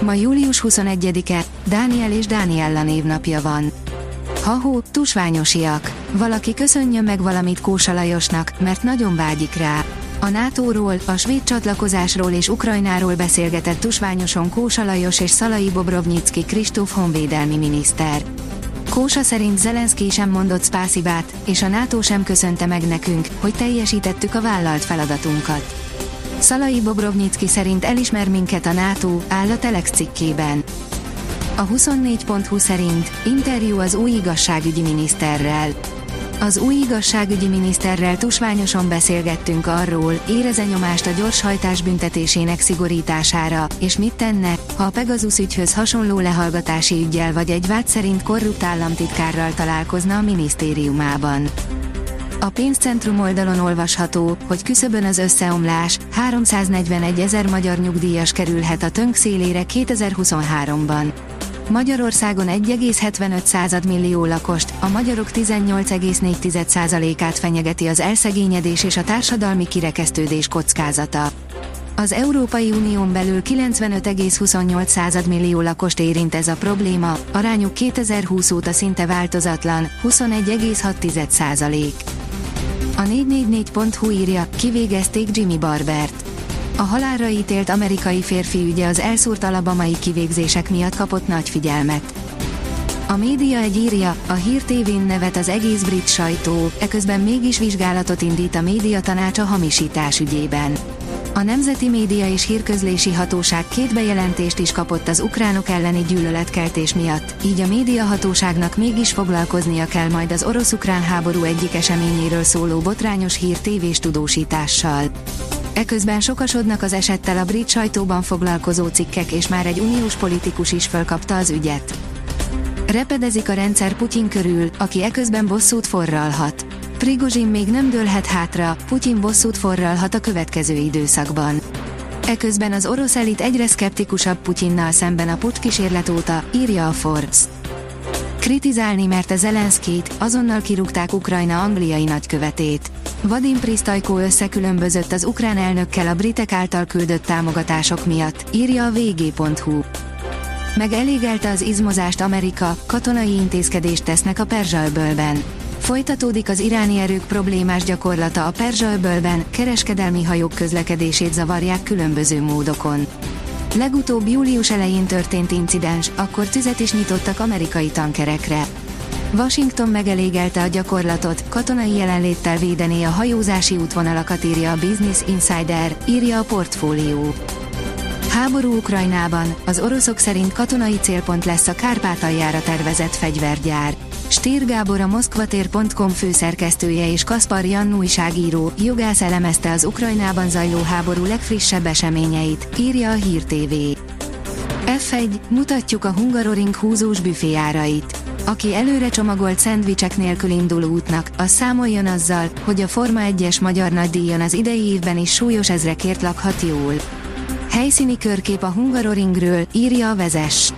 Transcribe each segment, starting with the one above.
Ma július 21-e, Dániel és Dániella névnapja van. Ha-hó, tusványosiak. Valaki köszönjön meg valamit Kósa Lajosnak, mert nagyon vágyik rá. A NATO-ról, a svéd csatlakozásról és Ukrajnáról beszélgetett tusványoson Kósa Lajos és Szalai Bobrovnyicki Kristóf honvédelmi miniszter. Kósa szerint Zelenszky sem mondott spászibát, és a NATO sem köszönte meg nekünk, hogy teljesítettük a vállalt feladatunkat. Szalai Bobrovnyicki szerint elismer minket a NATO, áll a Telex cikkében. A 24.20 szerint interjú az új igazságügyi miniszterrel. Az új igazságügyi miniszterrel tusványosan beszélgettünk arról, éreze nyomást a gyorshajtás büntetésének szigorítására, és mit tenne, ha a Pegasus ügyhöz hasonló lehallgatási ügyel vagy egy vád szerint korrupt államtitkárral találkozna a minisztériumában. A pénzcentrum oldalon olvasható, hogy küszöbön az összeomlás, 341 ezer magyar nyugdíjas kerülhet a tönk szélére 2023-ban. Magyarországon 1,75 millió lakost, a magyarok 18,4%-át fenyegeti az elszegényedés és a társadalmi kirekesztődés kockázata. Az Európai Unión belül 95,28 millió lakost érint ez a probléma, arányuk 2020 óta szinte változatlan, 21,6 A 444.hu írja, kivégezték Jimmy Barbert. A halálra ítélt amerikai férfi ügye az elszúrt alabamai kivégzések miatt kapott nagy figyelmet. A média egy írja, a Hír TV-n nevet az egész brit sajtó, eközben mégis vizsgálatot indít a média tanács a hamisítás ügyében. A Nemzeti Média és Hírközlési Hatóság két bejelentést is kapott az ukránok elleni gyűlöletkeltés miatt, így a médiahatóságnak mégis foglalkoznia kell majd az orosz-ukrán háború egyik eseményéről szóló botrányos hír tévés tudósítással. Eközben sokasodnak az esettel a brit sajtóban foglalkozó cikkek és már egy uniós politikus is fölkapta az ügyet. Repedezik a rendszer Putyin körül, aki eközben bosszút forralhat. Prigozsin még nem dőlhet hátra, Putyin bosszút forralhat a következő időszakban. Eközben az orosz elit egyre szkeptikusabb Putyinnal szemben a pucs kísérlet óta, írja a Forbes. Kritizálni merte Zelenszkit, azonnal kirúgták Ukrajna angliai nagykövetét. Vadim Pristajko összekülönbözött az ukrán elnökkel a britek által küldött támogatások miatt, írja a vg.hu. Megelégelte az izmozást Amerika, katonai intézkedést tesznek a Perzsa-öbölben. Folytatódik az iráni erők problémás gyakorlata a Perzsa-öbölben, kereskedelmi hajók közlekedését zavarják különböző módokon. Legutóbb július elején történt incidens, akkor tüzet is nyitottak amerikai tankerekre. Washington megelégelte a gyakorlatot, katonai jelenléttel védené a hajózási útvonalakat írja a Business Insider, írja a portfólió. Háború Ukrajnában, az oroszok szerint katonai célpont lesz a Kárpátaljára tervezett fegyvergyár. Stír Gábor a moszkvatér.com főszerkesztője és Kaspar Jan újságíró, jogász elemezte az Ukrajnában zajló háború legfrissebb eseményeit, írja a Hír TV. F1, mutatjuk a Hungaroring húzós büféjárait. Aki előre csomagolt szendvicsek nélkül indul útnak, az számoljon azzal, hogy a Forma 1-es magyar nagydíjon az idei évben is súlyos ezrekért lakhat jól. Helyszíni körkép a Hungaroringről, írja a vezes.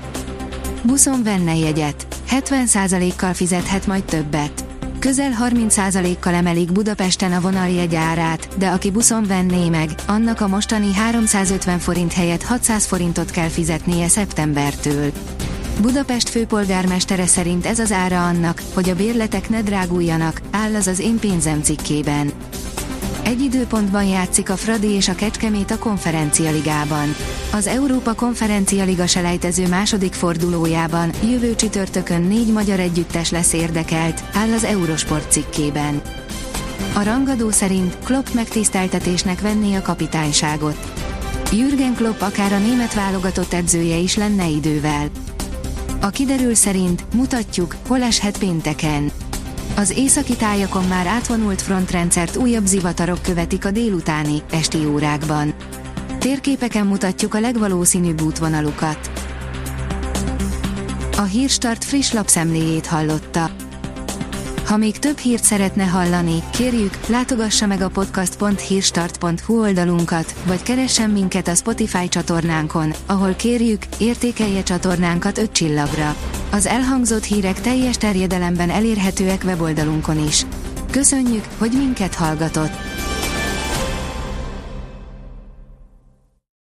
Buszon venne jegyet. 70%-kal fizethet majd többet. Közel 30%-kal emelik Budapesten a vonaljegy árát, de aki buszon venné meg, annak a mostani 350 forint helyett 600 forintot kell fizetnie szeptembertől. Budapest főpolgármestere szerint ez az ára annak, hogy a bérletek ne dráguljanak, áll az az én pénzem cikkében. Egy időpontban játszik a Fradi és a Kecskemét a Konferencia Ligában. Az Európa Konferencia Liga selejtező második fordulójában jövő csütörtökön négy magyar együttes lesz érdekelt, áll az Eurosport cikkében. A rangadó szerint Klopp megtiszteltetésnek venné a kapitányságot. Jürgen Klopp akár a német válogatott edzője is lenne idővel. A kiderül szerint mutatjuk, hol eshet pénteken. Az északi tájakon már átvonult frontrendszert újabb zivatarok követik a délutáni, esti órákban. Térképeken mutatjuk a legvalószínűbb útvonalukat. A Hírstart friss lapszemléjét hallotta. Ha még több hírt szeretne hallani, kérjük, látogassa meg a podcast.hírstart.hu oldalunkat, vagy keressen minket a Spotify csatornánkon, ahol kérjük, értékelje csatornánkat 5 csillagra. Az elhangzott hírek teljes terjedelemben elérhetőek weboldalunkon is. Köszönjük, hogy minket hallgatott!